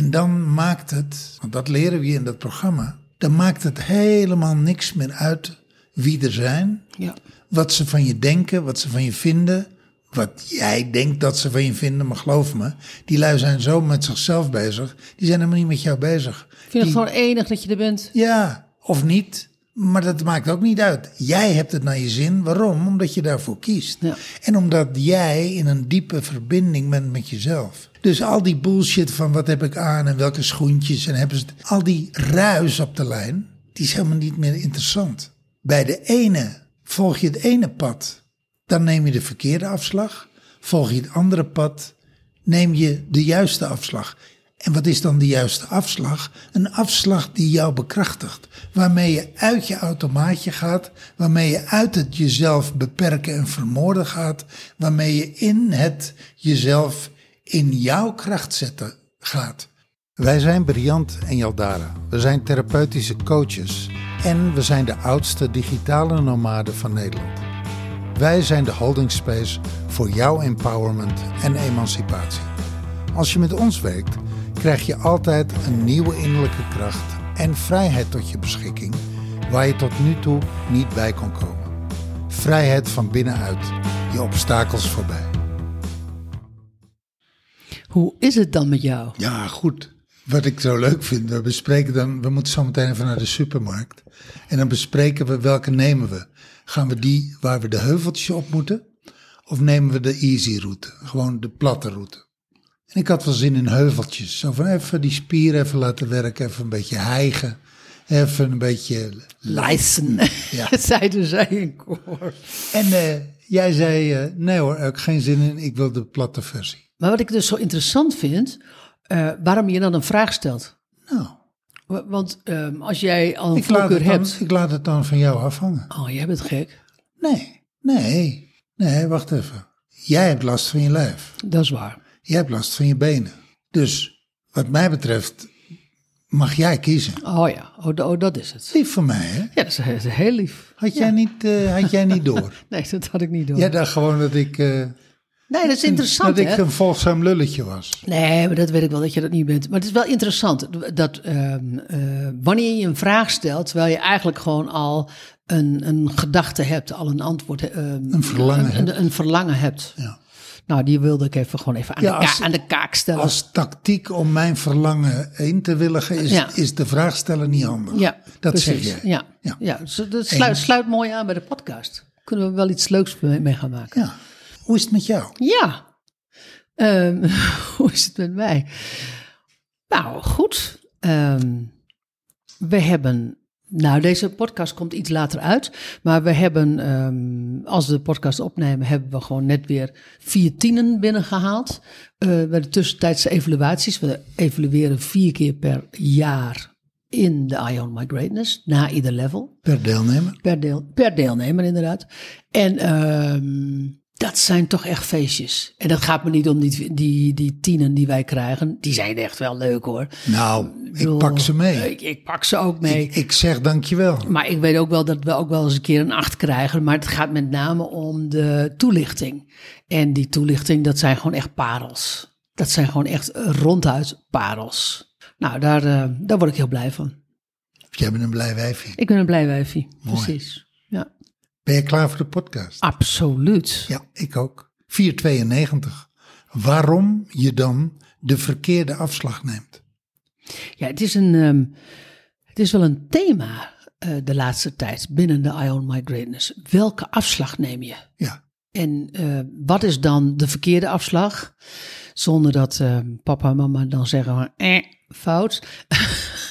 En dan maakt het, want dat leren we in dat programma, dan maakt het helemaal niks meer uit wie er zijn, Ja. wat ze van je denken, wat ze van je vinden, wat jij denkt dat ze van je vinden, maar geloof me, die lui zijn zo met zichzelf bezig, die zijn helemaal niet met jou bezig. Ik vind het gewoon enig dat je er bent. ja, of niet. Maar dat maakt ook niet uit. Jij hebt het naar je zin. Waarom? Omdat je daarvoor kiest. Ja. En omdat jij in een diepe verbinding bent met jezelf. Dus al die bullshit van wat heb ik aan en welke schoentjes en hebben ze het. Al die ruis op de lijn, die is helemaal niet meer interessant. Bij de ene volg je het ene pad, dan neem je de verkeerde afslag. Volg je het andere pad, neem je de juiste afslag. En wat is dan de juiste afslag? Een afslag die jou bekrachtigt. Waarmee je uit je automaatje gaat. Waarmee je uit het jezelf beperken en vermoorden gaat. Waarmee je in het jezelf in jouw kracht zetten gaat. Wij zijn Briant en Jaldara. We zijn therapeutische coaches. En we zijn de oudste digitale nomaden van Nederland. Wij zijn de holding space voor jouw empowerment en emancipatie. Als je met ons werkt, krijg je altijd een nieuwe innerlijke kracht en vrijheid tot je beschikking, waar je tot nu toe niet bij kon komen. Vrijheid van binnenuit, je obstakels voorbij. Hoe is het dan met jou? Ja, goed. Wat ik zo leuk vind, we bespreken dan, we moeten zo meteen even naar de supermarkt. En dan bespreken we welke nemen we. Gaan we die waar we de heuveltjes op moeten? Of nemen we de easy route, gewoon de platte route? En ik had wel zin in heuveltjes. Zo van even die spieren even laten werken, even een beetje hijgen. Even een beetje... Lijsten, Ja. zeiden zij in koor. En eh, jij zei, eh, nee hoor, heb ik geen zin in, ik wil de platte versie. Maar wat ik dus zo interessant vind, eh, waarom je dan een vraag stelt. Nou, Wa- Want ehm, als jij al een voorkeur dan, hebt... ik laat het dan van jou afhangen. Oh, jij bent gek. Nee, nee, nee, wacht even. Jij hebt last van je lijf. Dat is waar. Jij hebt last van je benen. Dus wat mij betreft mag jij kiezen. Oh ja, oh, oh, dat is het. Lief voor mij, hè? Ja, dat is, dat is heel lief. Had jij, niet, eh, had jij niet door? Nee, dat had ik niet door. Jij dacht gewoon dat ik, eh, nee, dat is interessant, dat hè? ik een volgzaam lulletje was. Nee, maar dat weet ik wel dat je dat niet bent. Maar het is wel interessant dat ehm, eh, wanneer je een vraag stelt, terwijl je eigenlijk gewoon al een, een gedachte hebt, al een antwoord, ehm, Een verlangen een, hebt. een, een verlangen hebt. Ja. Nou, die wilde ik even gewoon even aan, Ja, de, als- aan de kaak stellen. Als tactiek om mijn verlangen in te willigen is, Ja. is de vraag stellen niet handig. ja, dat precies. zeg jij. Ja, Ja. ja. dus dat sluit, sluit mooi aan bij de podcast. Kunnen we wel iets leuks mee mee gaan maken. Ja. Hoe is het met jou? Ja. Ehm, hoe is het met mij? Nou, goed. Ehm, we hebben. Nou, deze podcast komt iets later uit. Maar we hebben, ehm, als we de podcast opnemen, hebben we gewoon net weer vier tienen binnengehaald. Eh bij de tussentijdse evaluaties. We evalueren vier keer per jaar in de Ion My Greatness, na ieder level. Per deelnemer? Per, deel, per deelnemer, inderdaad. En ehm, dat zijn toch echt feestjes. En dat gaat me niet om die, die, die tienen die wij krijgen. Die zijn echt wel leuk hoor. Nou, ik bedoel, pak ze mee. Ik, ik pak ze ook mee. Ik, ik zeg dankjewel. maar ik weet ook wel dat we ook wel eens een keer een acht krijgen. Maar het gaat met name om de toelichting. En die toelichting, dat zijn gewoon echt parels. Dat zijn gewoon echt ronduit parels. Nou, daar, eh, daar word ik heel blij van. Jij bent een blij wijfje. Ik ben een blij wijfie. Mooi. Precies. Ben je klaar voor de podcast? absoluut. Ja, ik ook. 492. Waarom je dan de verkeerde afslag neemt. Ja, het is, een, ehm, het is wel een thema eh, de laatste tijd binnen de Ion My Greatness. Welke afslag neem je? Ja, En eh, wat is dan de verkeerde afslag? Zonder dat eh, papa en mama dan zeggen van, eh, fout.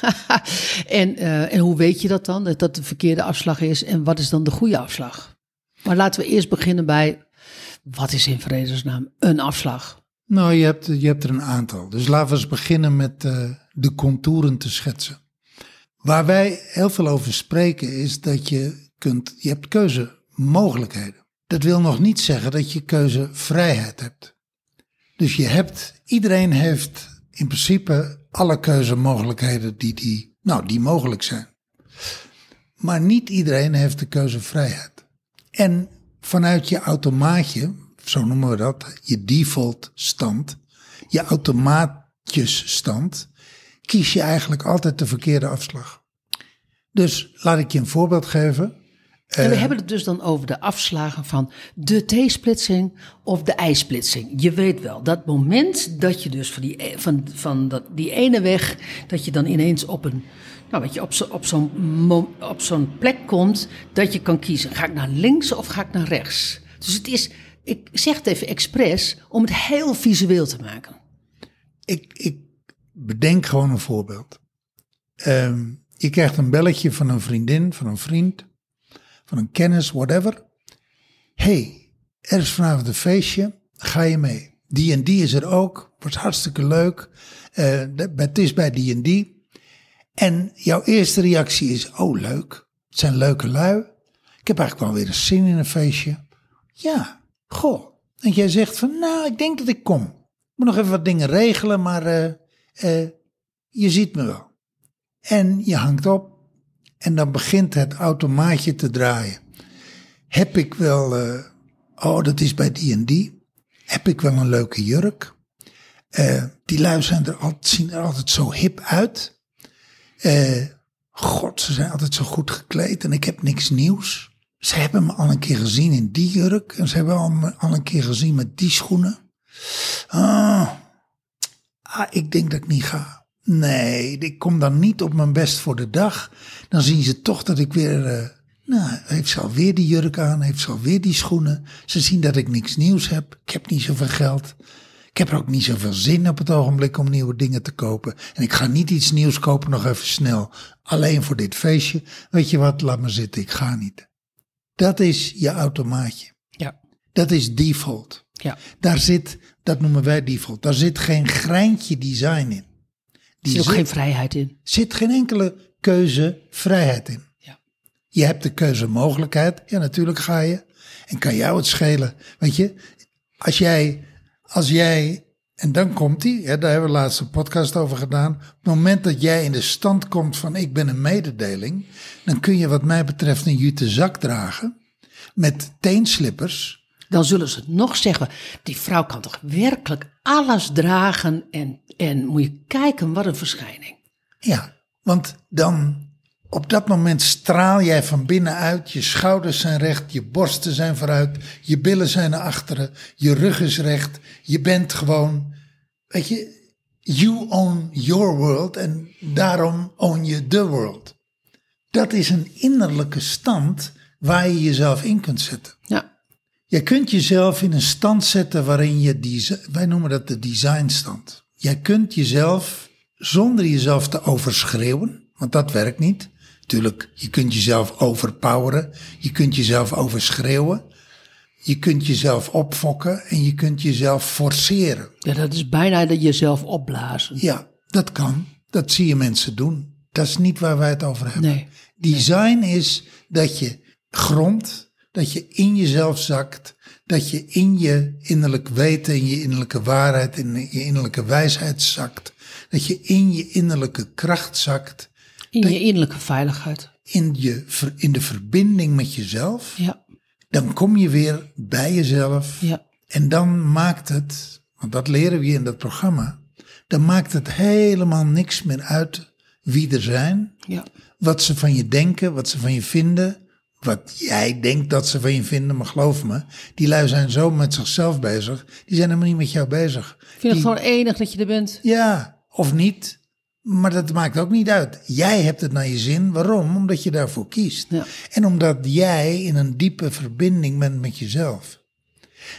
en, eh, en hoe weet je dat dan, dat dat de verkeerde afslag is? En wat is dan de goede afslag? Maar laten we eerst beginnen bij, wat is in vredesnaam een afslag? nou je hebt, je hebt er een aantal. Dus laten we eens beginnen met eh, de contouren te schetsen. Waar wij heel veel over spreken is dat je kunt, je hebt keuzemogelijkheden. Dat wil nog niet zeggen dat je keuzevrijheid hebt. Dus je hebt, iedereen heeft in principe alle keuzemogelijkheden die, die, nou, die mogelijk zijn. Maar niet iedereen heeft de keuzevrijheid. En vanuit je automaatje, zo noemen we dat, je default stand, je automaatjesstand, kies je eigenlijk altijd de verkeerde afslag. Dus laat ik je een voorbeeld geven. En we Eh, hebben het dus dan over de afslagen van de T-splitsing of de I-splitsing. Je weet wel, dat moment dat je dus van die, e- van, van dat, die ene weg, dat je dan ineens op een, nou weet je, op, zo, op, zo'n, op zo'n plek komt, dat je kan kiezen. Ga ik naar links of ga ik naar rechts? Dus het is, ik zeg het even expres, om het heel visueel te maken. ik, ik bedenk gewoon een voorbeeld. Ehm, je krijgt een belletje van een vriendin, van een vriend, van een kennis, whatever. hey, er is vanavond een feestje, ga je mee? Die en die is er ook, wordt hartstikke leuk. Eh, het is bij die en die. En jouw eerste reactie is, oh leuk, het zijn leuke lui. Ik heb eigenlijk wel weer eens zin in een feestje. Ja, goh. En jij zegt van, nou, ik denk dat ik kom. Ik moet nog even wat dingen regelen, maar eh, eh, je ziet me wel. En je hangt op en dan begint het automaatje te draaien. Heb ik wel, eh, oh dat is bij die en die. Heb ik wel een leuke jurk. Eh, die lui zijn er altijd, zien er altijd zo hip uit. Eh, God, ze zijn altijd zo goed gekleed en ik heb niks nieuws. Ze hebben me al een keer gezien in die jurk en ze hebben me al een keer gezien met die schoenen. Ah, ah, ik denk dat ik niet ga. Nee, ik kom dan niet op mijn best voor de dag. Dan zien ze toch dat ik weer. eh, nou, heeft ze alweer die jurk aan? Heeft ze alweer die schoenen? Ze zien dat ik niks nieuws heb. Ik heb niet zoveel geld. Ik heb er ook niet zoveel zin op het ogenblik om nieuwe dingen te kopen. En ik ga niet iets nieuws kopen nog even snel. Alleen voor dit feestje. Weet je wat, laat me zitten, ik ga niet. Dat is je automaatje. Ja, Dat is default. ja. Daar zit, dat noemen wij default, daar zit geen greintje design in. Er zit ook geen vrijheid in. zit geen enkele keuzevrijheid in. Ja. Je hebt de keuzemogelijkheid, ja natuurlijk ga je. En kan jou het schelen, weet je. Als jij, als jij, en dan komt die, hè, daar hebben we laatst een podcast over gedaan. Op het moment dat jij in de stand komt van ik ben een mededeling, dan kun je wat mij betreft een jute zak dragen met teenslippers. Dan zullen ze nog zeggen, die vrouw kan toch werkelijk alles dragen en, en moet je kijken wat een verschijning. Ja, want dan op dat moment straal jij van binnenuit. Je schouders zijn recht, je borsten zijn vooruit, je billen zijn naar achteren, je rug is recht. Je bent gewoon, weet je, you own your world en daarom own je the world. Dat is een innerlijke stand waar je jezelf in kunt zetten. Ja, Je kunt jezelf in een stand zetten waarin je, wij noemen dat de designstand. Jij kunt jezelf, zonder jezelf te overschreeuwen, want dat werkt niet. Tuurlijk, je kunt jezelf overpoweren, je kunt jezelf overschreeuwen, je kunt jezelf opfokken en je kunt jezelf forceren. ja dat is bijna dat jezelf opblazen. Ja, dat kan. Dat zie je mensen doen. Dat is niet waar wij het over hebben. Nee. Design is dat je grondt, dat je in jezelf zakt, dat je in je innerlijk weten, in je innerlijke waarheid, in je innerlijke wijsheid zakt, dat je in je innerlijke kracht zakt, In je innerlijke veiligheid. in, je, in de verbinding met jezelf. Ja, Dan kom je weer bij jezelf. Ja, en dan maakt het, want dat leren we je in dat programma, dan maakt het helemaal niks meer uit wie er zijn, ja. wat ze van je denken, wat ze van je vinden, wat jij denkt dat ze van je vinden, maar geloof me, die lui zijn zo met zichzelf bezig, die zijn helemaal niet met jou bezig. Ik vind het gewoon enig dat je er bent. Ja, of niet, maar dat maakt ook niet uit. Jij hebt het naar je zin, waarom? Omdat je daarvoor kiest. Ja. En omdat jij in een diepe verbinding bent met jezelf.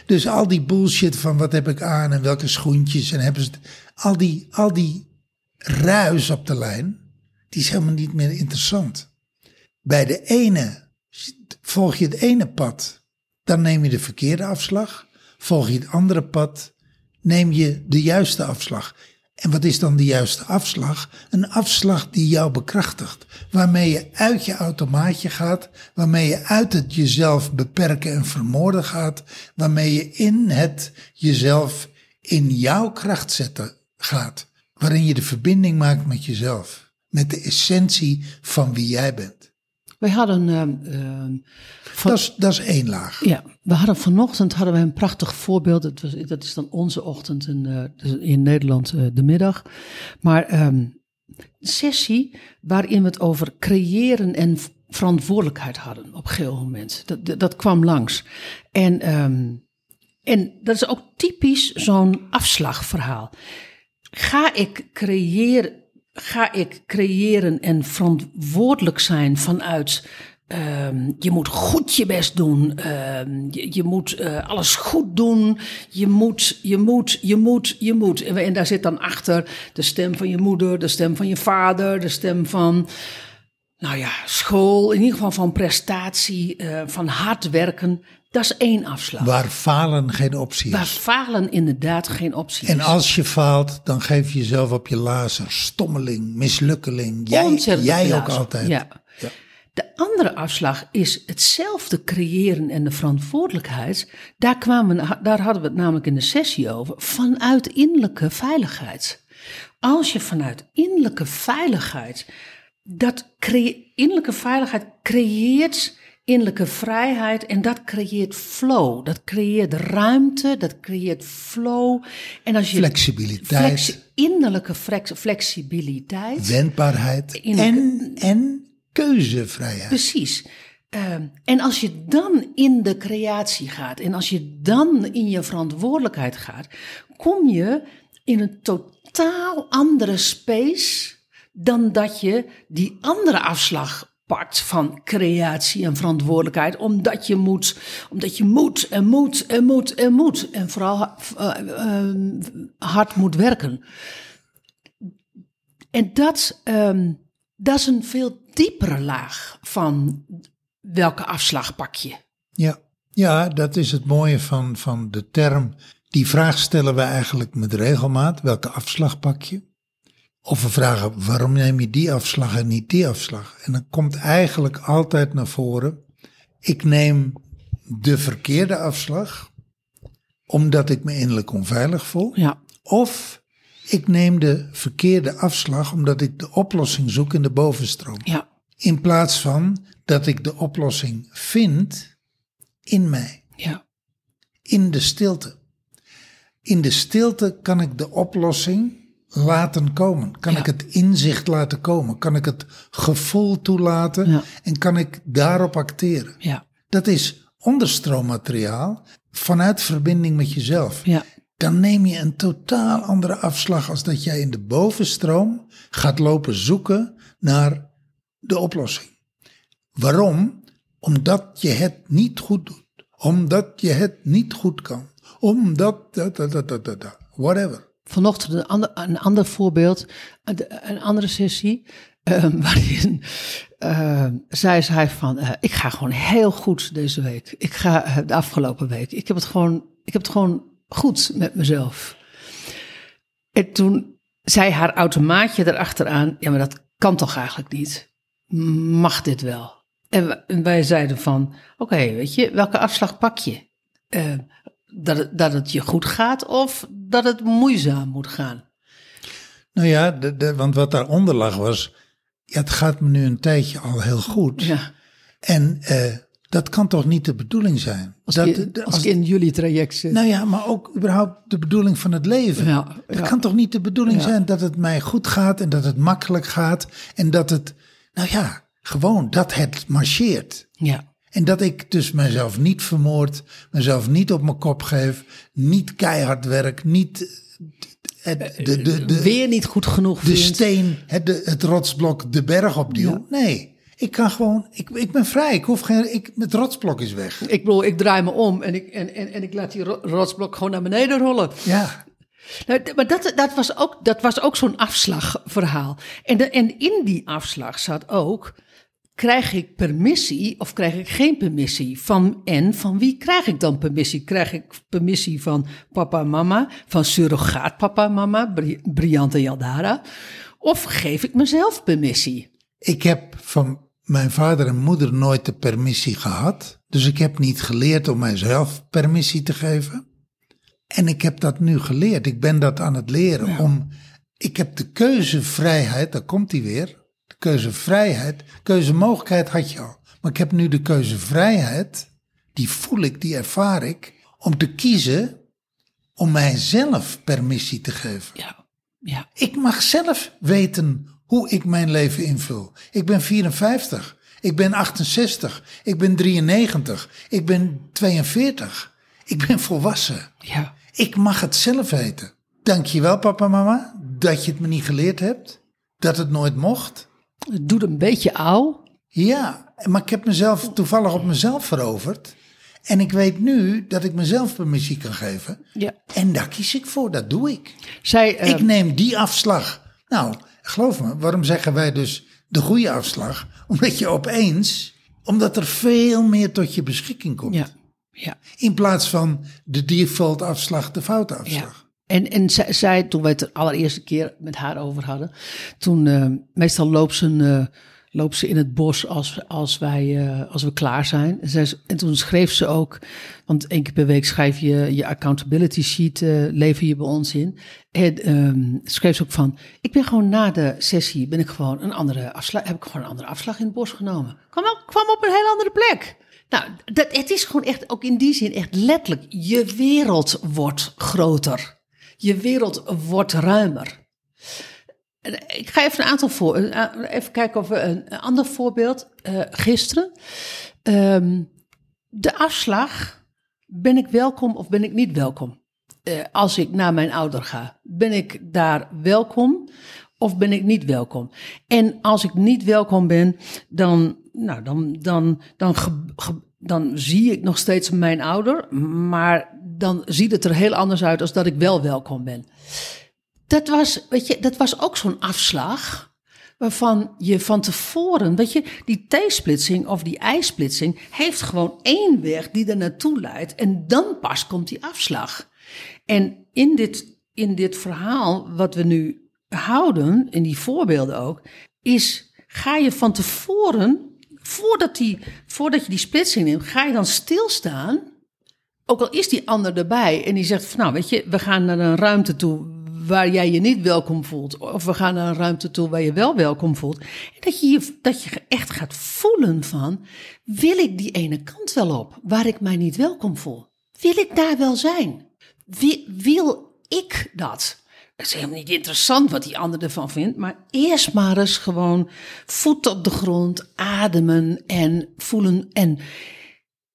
Dus al die bullshit van wat heb ik aan en welke schoentjes en hebben ze al die, al die ruis op de lijn, die is helemaal niet meer interessant. Bij de ene volg je het ene pad, dan neem je de verkeerde afslag. Volg je het andere pad, neem je de juiste afslag. En wat is dan de juiste afslag? Een afslag die jou bekrachtigt. Waarmee je uit je automaatje gaat. Waarmee je uit het jezelf beperken en vermoorden gaat. Waarmee je in het jezelf in jouw kracht zetten gaat. Waarin je de verbinding maakt met jezelf. Met de essentie van wie jij bent. Wij hadden, ehm, ehm, van, Dat is, dat is één laag. ja, we hadden vanochtend hadden we een prachtig voorbeeld. Was, dat is dan onze ochtend in, eh, in Nederland eh, de middag. Maar ehm, sessie waarin we het over creëren en verantwoordelijkheid hadden op een gegeven moment. Dat, dat, dat kwam langs. En, en dat is ook typisch zo'n afslagverhaal. Ga ik creëren, ga ik creëren en verantwoordelijk zijn vanuit. ehm, je moet goed je best doen. ehm, je, moet eh, alles goed doen. Je moet, je moet, je moet, je moet. En, en daar zit dan achter de stem van je moeder, de stem van je vader, de stem van nou ja, school, in ieder geval van prestatie, eh, van hard werken. Dat is één afslag. Waar falen geen optie Waar is. falen inderdaad geen optie En is. als je faalt, dan geef je jezelf op je lazer. Stommeling, mislukkeling. Jij, Ontzettend jij ook altijd. Ja. De andere afslag is hetzelfde creëren en de verantwoordelijkheid. Daar, kwamen, daar hadden we het namelijk in de sessie over. Vanuit innerlijke veiligheid. Als je vanuit innerlijke veiligheid. Dat innerlijke veiligheid creëert innerlijke vrijheid en dat creëert flow. Dat creëert ruimte, dat creëert flow. En als je Flexibiliteit. Flexi- innerlijke flex- flexibiliteit. Wendbaarheid en, en keuzevrijheid. Precies. Ehm, en als je dan in de creatie gaat en als je dan in je verantwoordelijkheid gaat, kom je in een totaal andere space dan dat je die andere afslag van creatie en verantwoordelijkheid, omdat je moet, omdat je moet en moet en moet en moet en vooral eh, eh, hard moet werken. En dat, ehm, dat is een veel diepere laag van welke afslag pak je. Ja, ja dat is het mooie van, van de term. Die vraag stellen we eigenlijk met regelmaat. Welke afslag pak je? Of we vragen waarom neem je die afslag en niet die afslag? En dan komt eigenlijk altijd naar voren. Ik neem de verkeerde afslag omdat ik me innerlijk onveilig voel. Ja, Of ik neem de verkeerde afslag omdat ik de oplossing zoek in de bovenstroom. ja, In plaats van dat ik de oplossing vind in mij, ja, in de stilte. In de stilte kan ik de oplossing laten komen. Kan Ja. ik het inzicht laten komen. Kan ik het gevoel toelaten. Ja. En kan ik daarop acteren. ja, Dat is onderstroommateriaal vanuit verbinding met jezelf. ja, Dan neem je een totaal andere afslag als dat jij in de bovenstroom gaat lopen zoeken naar de oplossing. Waarom? Omdat je het niet goed doet. Omdat je het niet goed kan. Omdat, da, da, da, da, da, da. whatever. Vanochtend een ander, een ander voorbeeld, een, andere sessie, ehm, waarin zei zij van, eh, ik ga gewoon heel goed deze week. Ik ga eh, de afgelopen week. Ik heb het gewoon, ik heb het gewoon goed met mezelf. En toen zei haar automaatje erachteraan, ja, maar dat kan toch eigenlijk niet? Mag dit wel? En wij zeiden van, oké, weet je, welke afslag pak je? Eh, dat, dat het je goed gaat of dat het moeizaam moet gaan? Nou ja, de, de, want wat daaronder lag was, ja, het gaat me nu een tijdje al heel goed. Ja, En eh, dat kan toch niet de bedoeling zijn? als, dat, als ik in jullie traject zit. Nou ja, maar ook überhaupt de bedoeling van het leven. Ja, Het ja. kan toch niet de bedoeling Ja. zijn dat het mij goed gaat en dat het makkelijk gaat en dat het, nou ja, gewoon dat het marcheert. ja, En dat ik dus mezelf niet vermoord, mezelf niet op mijn kop geef, niet keihard werk, niet eh, de, de, de, weer niet goed genoeg de vindt. steen, het, het rotsblok, de berg opduw. Nee, ik kan gewoon, ik, ik ben vrij, ik hoef geen, ik, het rotsblok is weg. Ik bedoel, ik draai me om en ik, en, en, en ik laat die ro- rotsblok gewoon naar beneden rollen. Ja, Nou, maar dat, dat was ook, dat was ook zo'n afslagverhaal. En, de, en in die afslag zat ook, krijg ik permissie of krijg ik geen permissie? Van, en van wie krijg ik dan permissie? Krijg ik permissie van papa en mama, van surrogaat papa en mama, Bri Briant en Yaldara? Of geef ik mezelf permissie? Ik heb van mijn vader en moeder nooit de permissie gehad. Dus ik heb niet geleerd om mijzelf permissie te geven. En ik heb dat nu geleerd. Ik ben dat aan het leren. Om, ik heb de keuzevrijheid, daar komt hij weer. Keuzevrijheid, keuzemogelijkheid had je al. Maar ik heb nu de keuzevrijheid, die voel ik, die ervaar ik, om te kiezen om mijzelf permissie te geven. Ja, ja, Ik mag zelf weten hoe ik mijn leven invul. Ik ben 54. Ik ben 68. Ik ben 93. Ik ben 42. Ik ben volwassen. Ja. Ik mag het zelf weten. Dankjewel papa en mama dat je het me niet geleerd hebt. Dat het nooit mocht. Het doet een beetje auw. Ja, maar ik heb mezelf toevallig op mezelf veroverd. En ik weet nu dat ik mezelf permissie kan geven. Ja. En daar kies ik voor, dat doe ik. Zij, eh, Ik neem die afslag. Nou, geloof me, waarom zeggen wij dus de goede afslag? Omdat je opeens, omdat er veel meer tot je beschikking komt. ja. Ja. In plaats van de default afslag, de foute afslag. En, en zij, toen we het de allereerste keer met haar over hadden, toen eh, meestal loopt ze, eh, loopt ze in het bos als, als, wij, eh, als we klaar zijn. En, zij, en toen schreef ze ook, want één keer per week schrijf je je accountability sheet, lever je bij ons in. En ehm, schreef ze ook van, ik ben gewoon na de sessie, ben ik gewoon een andere afslag, heb ik gewoon een andere afslag in het bos genomen. Kwam, ook, kwam op een hele andere plek. Nou, dat, het is gewoon echt, ook in die zin echt letterlijk, je wereld wordt groter. Je wereld wordt ruimer. Ik ga even een aantal voor. eh, Even kijken of we een, ander voorbeeld. eh, gisteren. Ehm, de afslag. Ben ik welkom of ben ik niet welkom? Eh, als ik naar mijn ouder ga, ben ik daar welkom of ben ik niet welkom? En als ik niet welkom ben, dan, nou, dan, dan, dan, dan zie ik nog steeds mijn ouder, maar dan ziet het er heel anders uit als dat ik wel welkom ben. Dat was, weet je, dat was ook zo'n afslag. Waarvan je van tevoren, weet je, die T-splitsing of die I-splitsing heeft gewoon één weg die er naartoe leidt. En dan pas komt die afslag. En in dit, in dit verhaal wat we nu houden, in die voorbeelden ook, is ga je van tevoren, voordat, die, voordat je die splitsing neemt, ga je dan stilstaan ook al is die ander erbij en die zegt van nou weet je, we gaan naar een ruimte toe waar jij je niet welkom voelt. Of we gaan naar een ruimte toe waar je wel welkom voelt. En dat je, dat je echt gaat voelen van, wil ik die ene kant wel op waar ik mij niet welkom voel? Wil ik daar wel zijn? Wil, wil ik dat? Het is helemaal niet interessant wat die ander ervan vindt, maar eerst maar eens gewoon voet op de grond, ademen en voelen en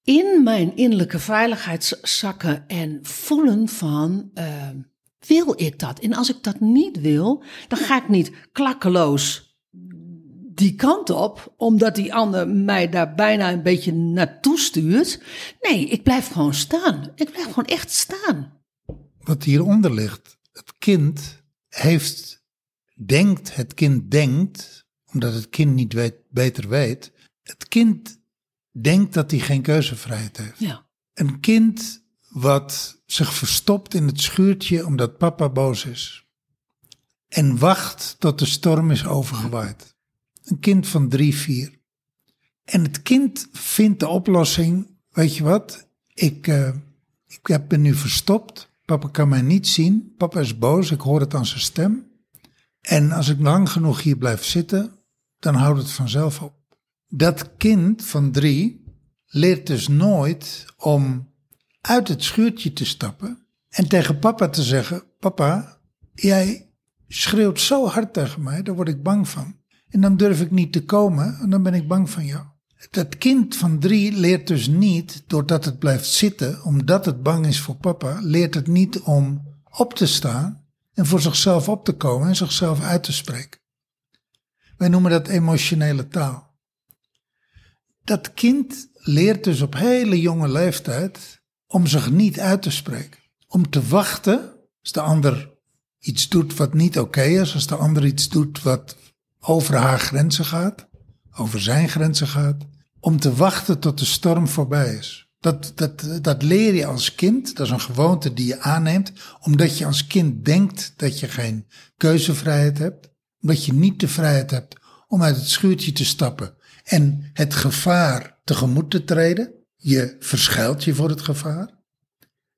in mijn innerlijke veiligheid zakken en voelen van, eh, wil ik dat? En als ik dat niet wil, dan ga ik niet klakkeloos die kant op, omdat die ander mij daar bijna een beetje naartoe stuurt. Nee, ik blijf gewoon staan. Ik blijf gewoon echt staan. Wat hieronder ligt, het kind heeft, denkt, het kind denkt, omdat het kind niet weet, beter weet, het kind denkt dat hij geen keuzevrijheid heeft. Ja, Een kind wat zich verstopt in het schuurtje omdat papa boos is. En wacht tot de storm is overgewaaid. Een kind van drie, vier. En het kind vindt de oplossing, weet je wat, ik, eh, ik heb- ben nu verstopt. Papa kan mij niet zien. Papa is boos, ik hoor het aan zijn stem. En als ik lang genoeg hier blijf zitten, dan houdt het vanzelf op. Dat kind van drie leert dus nooit om uit het schuurtje te stappen en tegen papa te zeggen: Papa, jij schreeuwt zo hard tegen mij, daar word ik bang van. En dan durf ik niet te komen en dan ben ik bang van jou. Dat kind van drie leert dus niet, doordat het blijft zitten, omdat het bang is voor papa, leert het niet om op te staan en voor zichzelf op te komen en zichzelf uit te spreken. Wij noemen dat emotionele taal. Dat kind leert dus op hele jonge leeftijd om zich niet uit te spreken. Om te wachten als de ander iets doet wat niet oké is, als de ander iets doet wat over haar grenzen gaat, over zijn grenzen gaat, om te wachten tot de storm voorbij is. Dat, dat, dat leer je als kind, dat is een gewoonte die je aanneemt, omdat je als kind denkt dat je geen keuzevrijheid hebt, omdat je niet de vrijheid hebt om uit het schuurtje te stappen en het gevaar tegemoet te treden. Je verschuilt je voor het gevaar.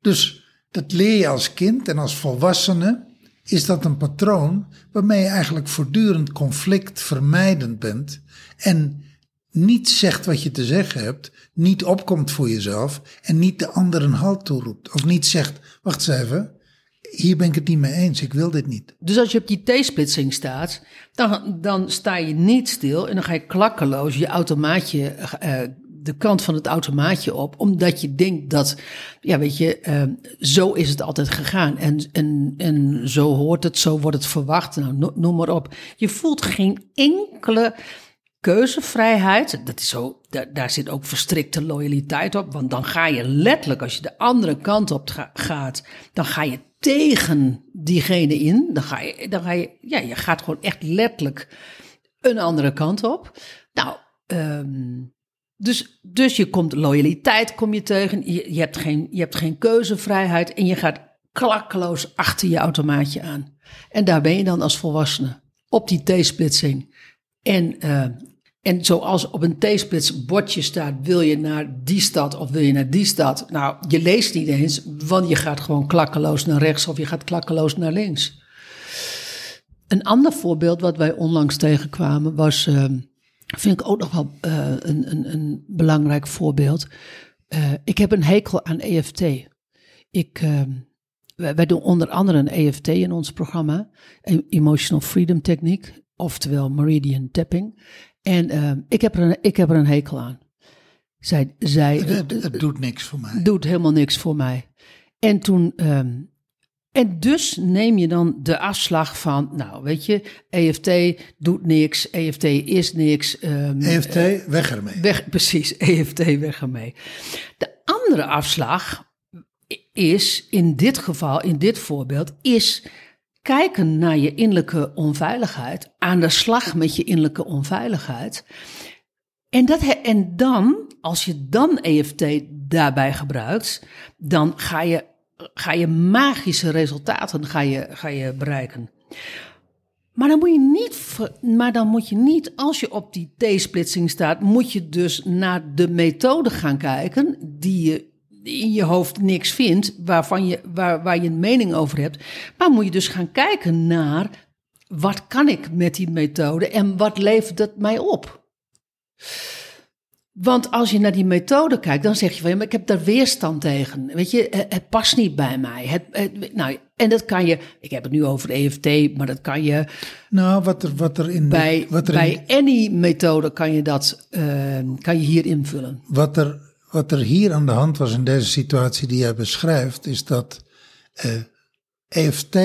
Dus dat leer je als kind en als volwassene is dat een patroon waarmee je eigenlijk voortdurend conflict vermijdend bent en niet zegt wat je te zeggen hebt, niet opkomt voor jezelf en niet de ander een halt toeroept. Of niet zegt, wacht eens even, hier ben ik het niet mee eens. Ik wil dit niet. Dus als je op die T-splitsing staat, dan, dan sta je niet stil en dan ga je klakkeloos je automaatje, uh, de kant van het automaatje op, omdat je denkt dat, ja, weet je, uh, zo is het altijd gegaan en, en, en zo hoort het, zo wordt het verwacht, nou, noem maar op. Je voelt geen enkele keuzevrijheid, dat is zo, daar, zit ook verstrikte loyaliteit op. Want dan ga je letterlijk, als je de andere kant op gaat, dan ga je tegen diegene in. Dan ga je, dan ga je, ja, je gaat gewoon echt letterlijk een andere kant op. Nou, um, dus, dus je komt loyaliteit kom je tegen. Je, hebt geen, je hebt geen keuzevrijheid en je gaat klakkeloos achter je automaatje aan. En daar ben je dan als volwassene op die T-splitsing. En uh, en zoals op een T-splits bordje staat, wil je naar die stad of wil je naar die stad? Nou, je leest niet eens, want je gaat gewoon klakkeloos naar rechts of je gaat klakkeloos naar links. Een ander voorbeeld wat wij onlangs tegenkwamen was, uh, vind ik ook nog wel uh, een, een, een, belangrijk voorbeeld. Uh, ik heb een hekel aan EFT. Ik, wij, wij, doen onder andere een EFT in ons programma, Emotional Freedom Techniek, oftewel Meridian Tapping. En uh, ik, heb er een, ik heb er een hekel aan. Zij, zij, doet niks voor mij. Doet helemaal niks voor mij. En toen. Um, en dus neem je dan de afslag van, nou weet je, EFT doet niks, EFT is niks. Um, EFT, uh, weg ermee. Weg, precies, EFT, weg ermee. De andere afslag is in dit geval, in dit voorbeeld, is kijken naar je innerlijke onveiligheid, aan de slag met je innerlijke onveiligheid. En, dat, en dan, als je dan EFT daarbij gebruikt, dan ga je, ga je magische resultaten ga je, ga je bereiken. Maar dan, moet je niet, maar dan moet je niet, als je op die T-splitsing staat, moet je dus naar de methode gaan kijken die je in je hoofd niks vindt, waarvan je, waar, waar je een mening over hebt. Maar moet je dus gaan kijken naar wat kan ik met die methode en wat levert het mij op? Want als je naar die methode kijkt, dan zeg je van ja, maar ik heb daar weerstand tegen. Weet je, het, past niet bij mij. Het, nou, en dat kan je, ik heb het nu over EFT, maar dat kan je. Nou, wat er, wat er in. Bij, wat er bij in, any methode kan je dat, uh, kan je hier invullen. Wat er wat er hier aan de hand was in deze situatie die jij beschrijft, is dat uh, eh, EFT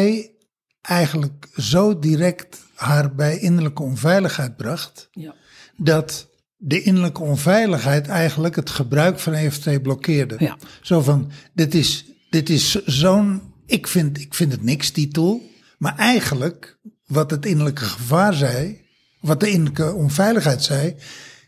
eigenlijk zo direct haar bij innerlijke onveiligheid bracht, ja. dat de innerlijke onveiligheid eigenlijk het gebruik van EFT blokkeerde. Ja. Zo van, dit is, dit is zo'n, ik vind, ik vind het niks, die tool, maar eigenlijk wat het innerlijke gevaar zei, wat de innerlijke onveiligheid zei,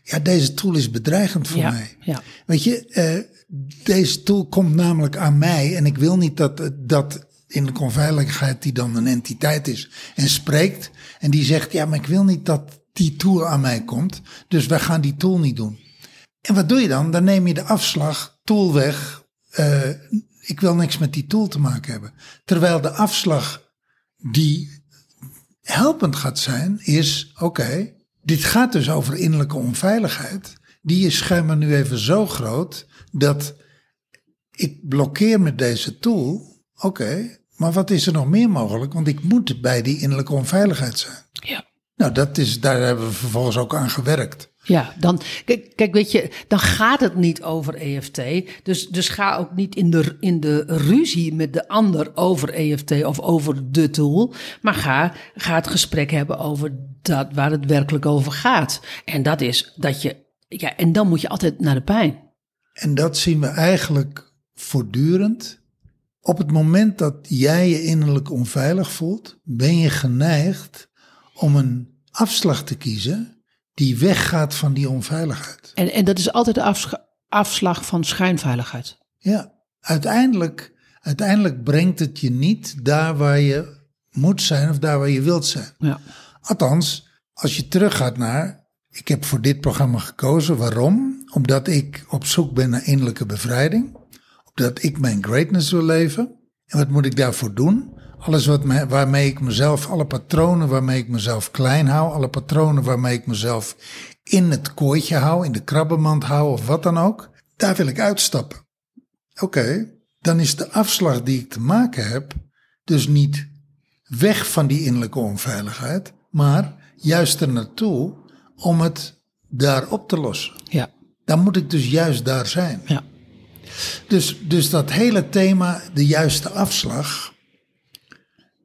ja, deze tool is bedreigend voor mij. Ja. Weet je, uh, deze tool komt namelijk aan mij en ik wil niet dat, dat in de onveiligheid die dan een entiteit is en spreekt en die zegt, ja, maar ik wil niet dat die tool aan mij komt, dus wij gaan die tool niet doen. En wat doe je dan? Dan neem je de afslag, tool weg, uh, ik wil niks met die tool te maken hebben. Terwijl de afslag die helpend gaat zijn, is, oké, okay, dit gaat dus over innerlijke onveiligheid. Die is schijnbaar nu even zo groot dat ik blokkeer met deze tool. Oké, maar wat is er nog meer mogelijk? Want ik moet bij die innerlijke onveiligheid zijn. Ja. Nou, dat is, daar hebben we vervolgens ook aan gewerkt. Ja, dan, kijk, kijk, weet je, dan gaat het niet over EFT. Dus, dus ga ook niet in de, in de ruzie met de ander over EFT of over de tool. Maar ga, ga het gesprek hebben over dat waar het werkelijk over gaat. En dat is dat je, ja, en dan moet je altijd naar de pijn. En dat zien we eigenlijk voortdurend. Op het moment dat jij je innerlijk onveilig voelt, ben je geneigd om een afslag te kiezen die weggaat van die onveiligheid. En, en dat is altijd de afslag van schijnveiligheid. Ja, uiteindelijk, uiteindelijk brengt het je niet daar waar je moet zijn of daar waar je wilt zijn. Ja. Althans, als je teruggaat naar, ik heb voor dit programma gekozen. Waarom? Omdat ik op zoek ben naar innerlijke bevrijding. Omdat ik mijn greatness wil leven. En wat moet ik daarvoor doen? Alles wat me, waarmee ik mezelf, alle patronen waarmee ik mezelf klein hou, alle patronen waarmee ik mezelf in het kooitje hou, in de krabbenmand hou of wat dan ook, daar wil ik uitstappen. Oké, dan is de afslag die ik te maken heb, Dus niet weg van die innerlijke onveiligheid, maar juist er naartoe om het daar op te lossen. Ja. Dan moet ik dus juist daar zijn. Ja. Dus, dus dat hele thema, de juiste afslag,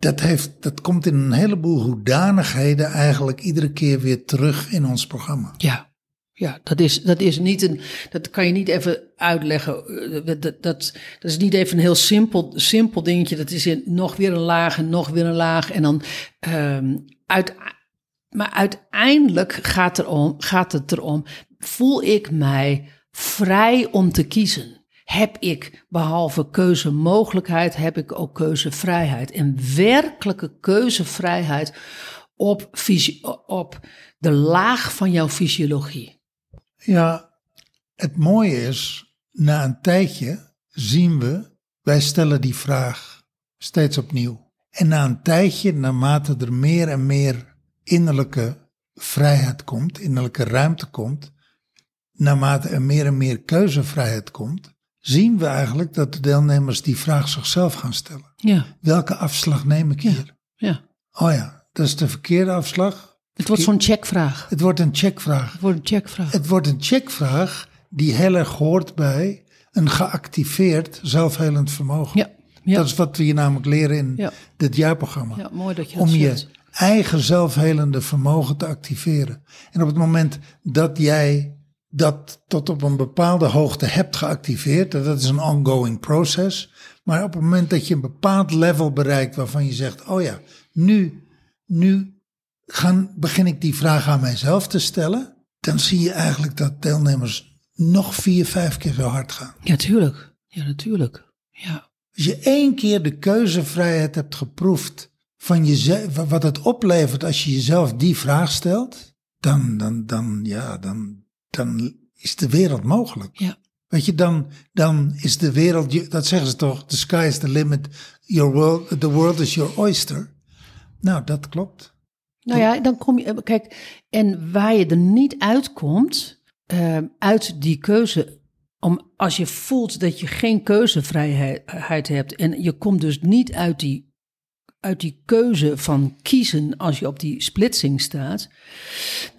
dat, heeft, dat komt in een heleboel hoedanigheden eigenlijk iedere keer weer terug in ons programma. Ja. Ja, dat is, dat is niet een. Dat kan je niet even uitleggen. Eh, Dat, dat, dat, is niet even een heel simpel, simpel dingetje. Dat is in nog weer een laag en nog weer een laag. En dan. ehm uit, maar uiteindelijk gaat, er om, gaat het erom. Voel ik mij vrij om te kiezen? Heb ik behalve keuzemogelijkheid, heb ik ook keuzevrijheid? En werkelijke keuzevrijheid op, op de laag van jouw fysiologie. Ja, het mooie is, na een tijdje zien we, wij stellen die vraag steeds opnieuw. En na een tijdje, naarmate er meer en meer innerlijke vrijheid komt, innerlijke ruimte komt, naarmate er meer en meer keuzevrijheid komt, zien we eigenlijk dat de deelnemers die vraag zichzelf gaan stellen. Ja, Welke afslag neem ik hier? ja. Oh ja, dat is de verkeerde afslag. Het wordt zo'n checkvraag. Het wordt een checkvraag. Het wordt een checkvraag. Het wordt een checkvraag die heel erg hoort bij een geactiveerd zelfhelend vermogen. Ja, ja. Dat is wat we hier namelijk leren in Ja. dit jaarprogramma. Ja, mooi dat je Om dat je eigen zelfhelende vermogen te activeren. En op het moment dat jij dat tot op een bepaalde hoogte hebt geactiveerd, dat is een ongoing proces. Maar op het moment dat je een bepaald level bereikt waarvan je zegt, oh ja, nu, nu gaan, begin ik die vraag aan mijzelf te stellen, dan zie je eigenlijk dat deelnemers nog vier, vijf keer zo hard gaan. Ja, tuurlijk. Ja, natuurlijk. Ja. Als je één keer de keuzevrijheid hebt geproefd van jezelf, wat het oplevert als je jezelf die vraag stelt, dan, dan, dan, ja, dan, dan is de wereld mogelijk. Ja. Weet je, dan, dan is de wereld, dat zeggen ze toch, the sky is the limit, your world, the world is your oyster. Nou, dat klopt. Nou ja, dan kom je. Kijk, en waar je er niet uitkomt, eh, uit die keuze. Om, als je voelt dat je geen keuzevrijheid hebt. en je komt dus niet uit die, uit die keuze van kiezen als je op die splitsing staat.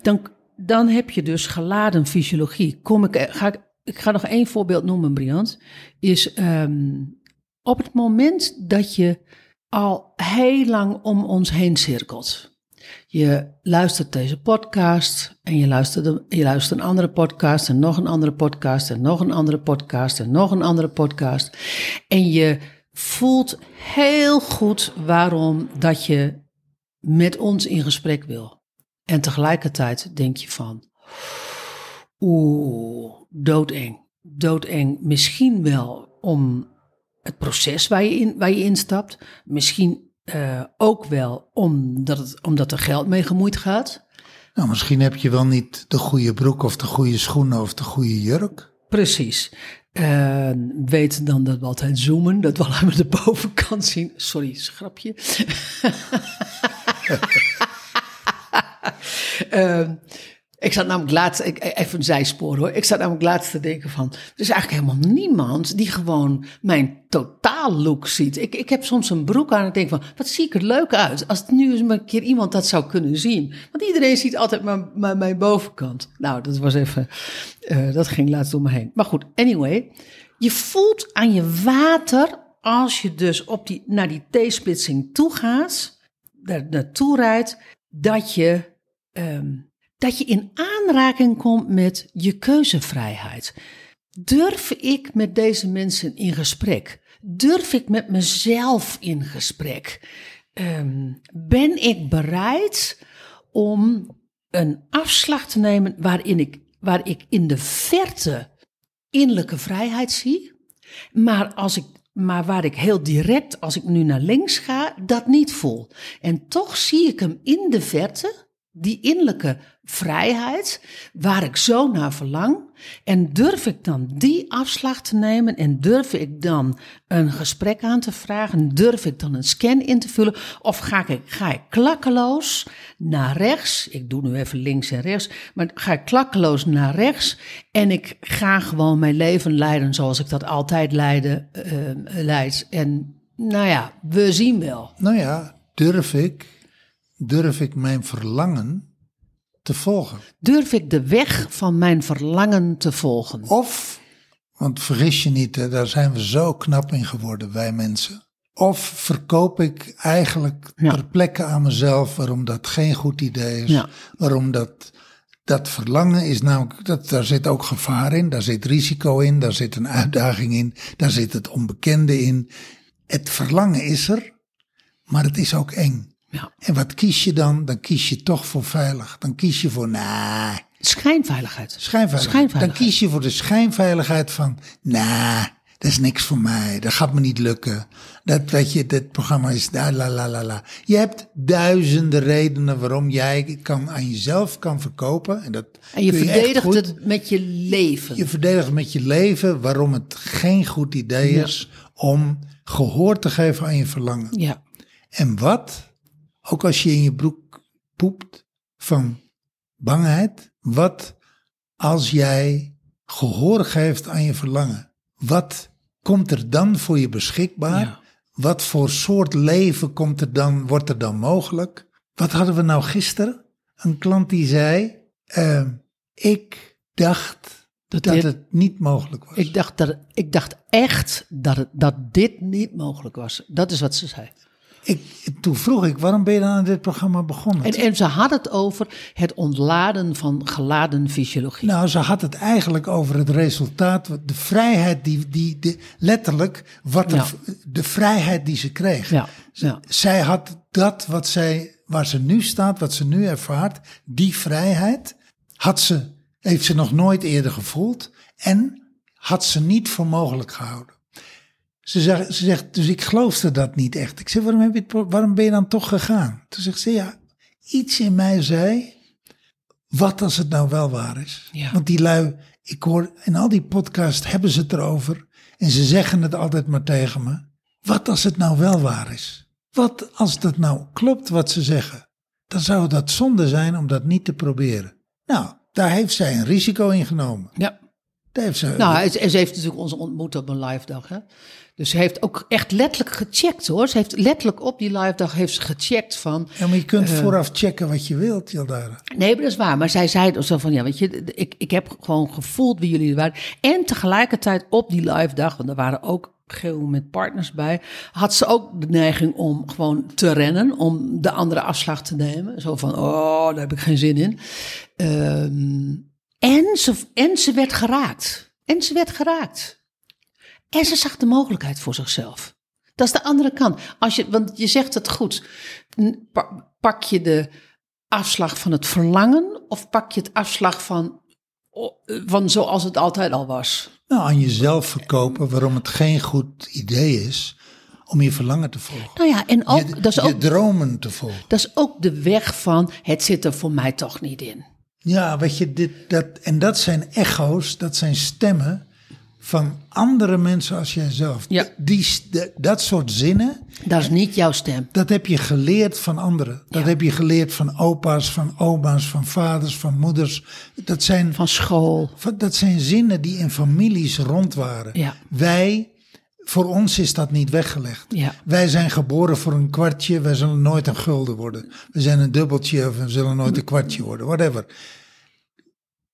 dan, dan heb je dus geladen fysiologie. Kom ik, ga ik, ik ga nog één voorbeeld noemen, Briant. Is ehm, op het moment dat je al heel lang om ons heen cirkelt. Je luistert deze podcast en je luistert, de- je luistert een andere podcast en nog een andere podcast en nog een andere podcast en nog een andere podcast. En je voelt heel goed waarom dat je met ons in gesprek wil. En tegelijkertijd denk je van, oeh, doodeng, doodeng. Misschien wel om het proces waar je in, waar je instapt. Misschien eh, ook wel omdat, het, omdat er geld mee gemoeid gaat. Nou, misschien heb je wel niet de goede broek of de goede schoenen of de goede jurk. Precies. Eh, weet dan dat we altijd zoomen, dat we alleen maar de bovenkant zien. Sorry, schrapje. Eh, ik zat namelijk laatst, ik- even een zijspoor hoor. Ik zat namelijk laatst te denken van, er is eigenlijk helemaal niemand die gewoon mijn totaallook ziet. Ik, ik heb soms een broek aan en ik denk van, wat zie ik er leuk uit. Als nu eens een keer iemand dat zou kunnen zien. Want iedereen ziet altijd maar mijn bovenkant. Nou, dat was even, eh, dat ging laatst door me heen. Maar goed, anyway. Je voelt aan je water, als je dus op die, naar die T-splitsing toe gaat, daar naartoe rijdt, dat je, ehm, dat je in aanraking komt met je keuzevrijheid. Durf ik met deze mensen in gesprek? Durf ik met mezelf in gesprek? Ehm, ben ik bereid om een afslag te nemen waarin ik, waar ik in de verte innerlijke vrijheid zie, maar, als ik, maar waar ik heel direct, als ik nu naar links ga, dat niet voel. En toch zie ik hem in de verte, die innerlijke vrijheid, waar ik zo naar verlang. En durf ik dan die afslag te nemen en durf ik dan een gesprek aan te vragen? Durf ik dan een scan in te vullen? Of ga ik, ga ik klakkeloos naar rechts? Ik doe nu even links en rechts, maar ga ik klakkeloos naar rechts en ik ga gewoon mijn leven leiden zoals ik dat altijd leiden, eh, leid. En Nou ja, we zien wel. Nou ja, durf ik, durf ik mijn verlangen te volgen? Durf ik de weg van mijn verlangen te volgen? Of, want vergis je niet, hè, daar zijn we zo knap in geworden, wij mensen. Of verkoop ik eigenlijk Ja. ter plekke aan mezelf waarom dat geen goed idee is. Ja. Waarom dat, dat verlangen is namelijk, dat, daar zit ook gevaar in, daar zit risico in, daar zit een uitdaging in, daar zit het onbekende in. Het verlangen is er, maar het is ook eng. Ja. En wat kies je dan? Dan kies je toch voor veilig. Dan kies je voor, nah, Schijnveiligheid. schijnveiligheid. Schijnveiligheid. Dan kies je voor de schijnveiligheid van, nah, dat is niks voor mij. Dat gaat me niet lukken. Dat, weet je, dit programma is, la la la la la. Je hebt duizenden redenen waarom jij kan, aan jezelf kan verkopen. En, dat En je verdedigt het met je leven. Je verdedigt met je leven waarom het geen goed idee is om gehoor te geven aan je verlangen. Ja. En wat, ook als je in je broek poept van bangheid, wat als jij gehoor geeft aan je verlangen? Wat komt er dan voor je beschikbaar? Ja. Wat voor soort leven komt er dan, wordt er dan mogelijk? Wat hadden we nou gisteren? Een klant die zei, eh, ik dacht Dat dat, dit- het niet mogelijk was. Ik dacht, dat, ik dacht echt dat, het, dat dit niet mogelijk was. Dat is wat ze zei. Ik, toen vroeg ik, waarom ben je dan aan dit programma begonnen? En, en ze had het over het ontladen van geladen fysiologie. Nou, ze had het eigenlijk over het resultaat, de vrijheid die, die, letterlijk, wat de vrijheid die ze kreeg. Ja, ja. Zij had dat wat zij, waar ze nu staat, wat ze nu ervaart, die vrijheid, had ze, heeft ze nog nooit eerder gevoeld en had ze niet voor mogelijk gehouden. Ze zegt, ze zegt, dus ik geloofde dat niet echt. Ik zeg, waarom, heb je het, waarom ben je dan toch gegaan? Toen zegt ze, ja, iets in mij zei, wat als het nou wel waar is? Ja. Want die lui, ik hoor in al die podcasts hebben ze het erover. En ze zeggen het altijd maar tegen me. Wat als het nou wel waar is? Wat als dat nou klopt wat ze zeggen? Dan zou dat zonde zijn om dat niet te proberen. Nou, daar heeft zij een risico in genomen. Ja. Daar heeft ze, Nou, en ze heeft natuurlijk ons ontmoet op een live dag. Hè? Dus ze heeft ook echt letterlijk gecheckt hoor. Ze heeft letterlijk op die live dag heeft ze gecheckt van. ja, maar je kunt eh, vooraf checken wat je wilt, Jaldara. Nee, maar dat is waar. Maar zij zei zo van, ja, weet je, ik, ik heb gewoon gevoeld wie jullie waren. En tegelijkertijd op die live dag, want er waren ook geel met partners bij, had ze ook de neiging om gewoon te rennen, om de andere afslag te nemen. Zo van, oh, daar heb ik geen zin in. Ehm, en, ze, en ze werd geraakt. En ze werd geraakt. En ze zag de mogelijkheid voor zichzelf. Dat is de andere kant. Als je, want je zegt het goed. Pak je de afslag van het verlangen of pak je het afslag van, van zoals het altijd al was? Nou, aan jezelf verkopen waarom het geen goed idee is om je verlangen te volgen. Nou ja, en ook, je, dat, is je ook, dromen te volgen. dat is ook de weg van het zit er voor mij toch niet in. Ja, weet je, dit, dat, en dat zijn echo's, dat zijn stemmen van andere mensen als jijzelf. Ja. Die, dat soort zinnen, Dat is niet jouw stem. dat heb je geleerd van anderen. Dat Ja. heb je geleerd van opa's, van oma's, van vaders, van moeders. Dat zijn, Van school. dat zijn zinnen die in families rond waren. Ja. Wij, voor ons is dat niet weggelegd. Ja. Wij zijn geboren voor een kwartje, wij zullen nooit een gulden worden. We zijn een dubbeltje of we zullen nooit een kwartje worden, whatever.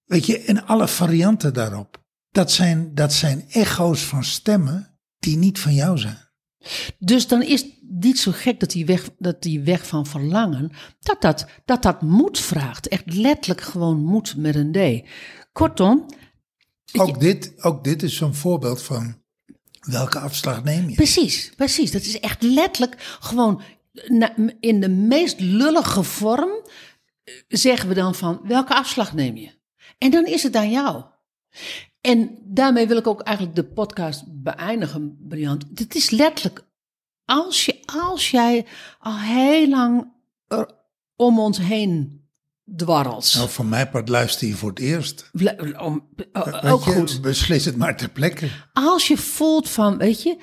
Weet je, en alle varianten daarop. Dat zijn, dat zijn echo's van stemmen die niet van jou zijn. Dus dan is het niet zo gek dat die weg, dat die weg van verlangen, dat dat, dat dat moed vraagt. Echt letterlijk gewoon moed met een D. Kortom, Ook dit, ook dit is zo'n voorbeeld van welke afslag neem je. Precies, precies. Dat is echt letterlijk gewoon in de meest lullige vorm eh, zeggen we dan van welke afslag neem je? En dan is het aan jou. En daarmee wil ik ook eigenlijk de podcast beëindigen, Briant. Het is letterlijk, als, je, als jij al heel lang er om ons heen dwarrelt. Nou, van mijn part luister je voor het eerst. Vle- om- o- Weet ook je, goed. Beslis het maar ter plekke. als je voelt van, weet je,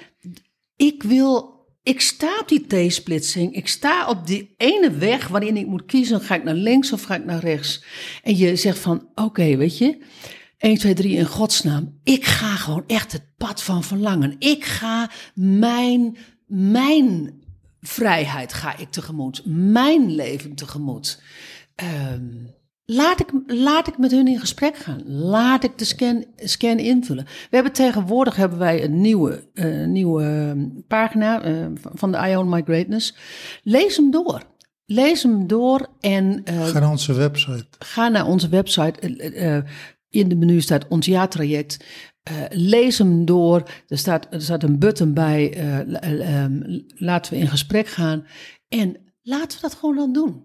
ik wil, ik sta op die T-splitsing, ik sta op die ene weg waarin ik moet kiezen, ga ik naar links of ga ik naar rechts? En je zegt van, oké, weet je, 1, 2, 3 in godsnaam, ik ga gewoon echt het pad van verlangen. Ik ga mijn mijn vrijheid ga ik tegemoet, mijn leven tegemoet. Ehm, laat, ik, laat ik met hun in gesprek gaan. Laat ik de scan, scan invullen. We hebben tegenwoordig hebben wij een nieuwe, eh, nieuwe ehm, pagina eh, van de I Own My Greatness. Lees hem door. Lees hem door en eh, Ga naar onze website. ga naar onze website. in de menu staat ons jaartraject. Eh, lees hem door. Er staat, er staat een button bij. eh, eh, ehm, laten we in gesprek gaan. En laten we dat gewoon dan doen.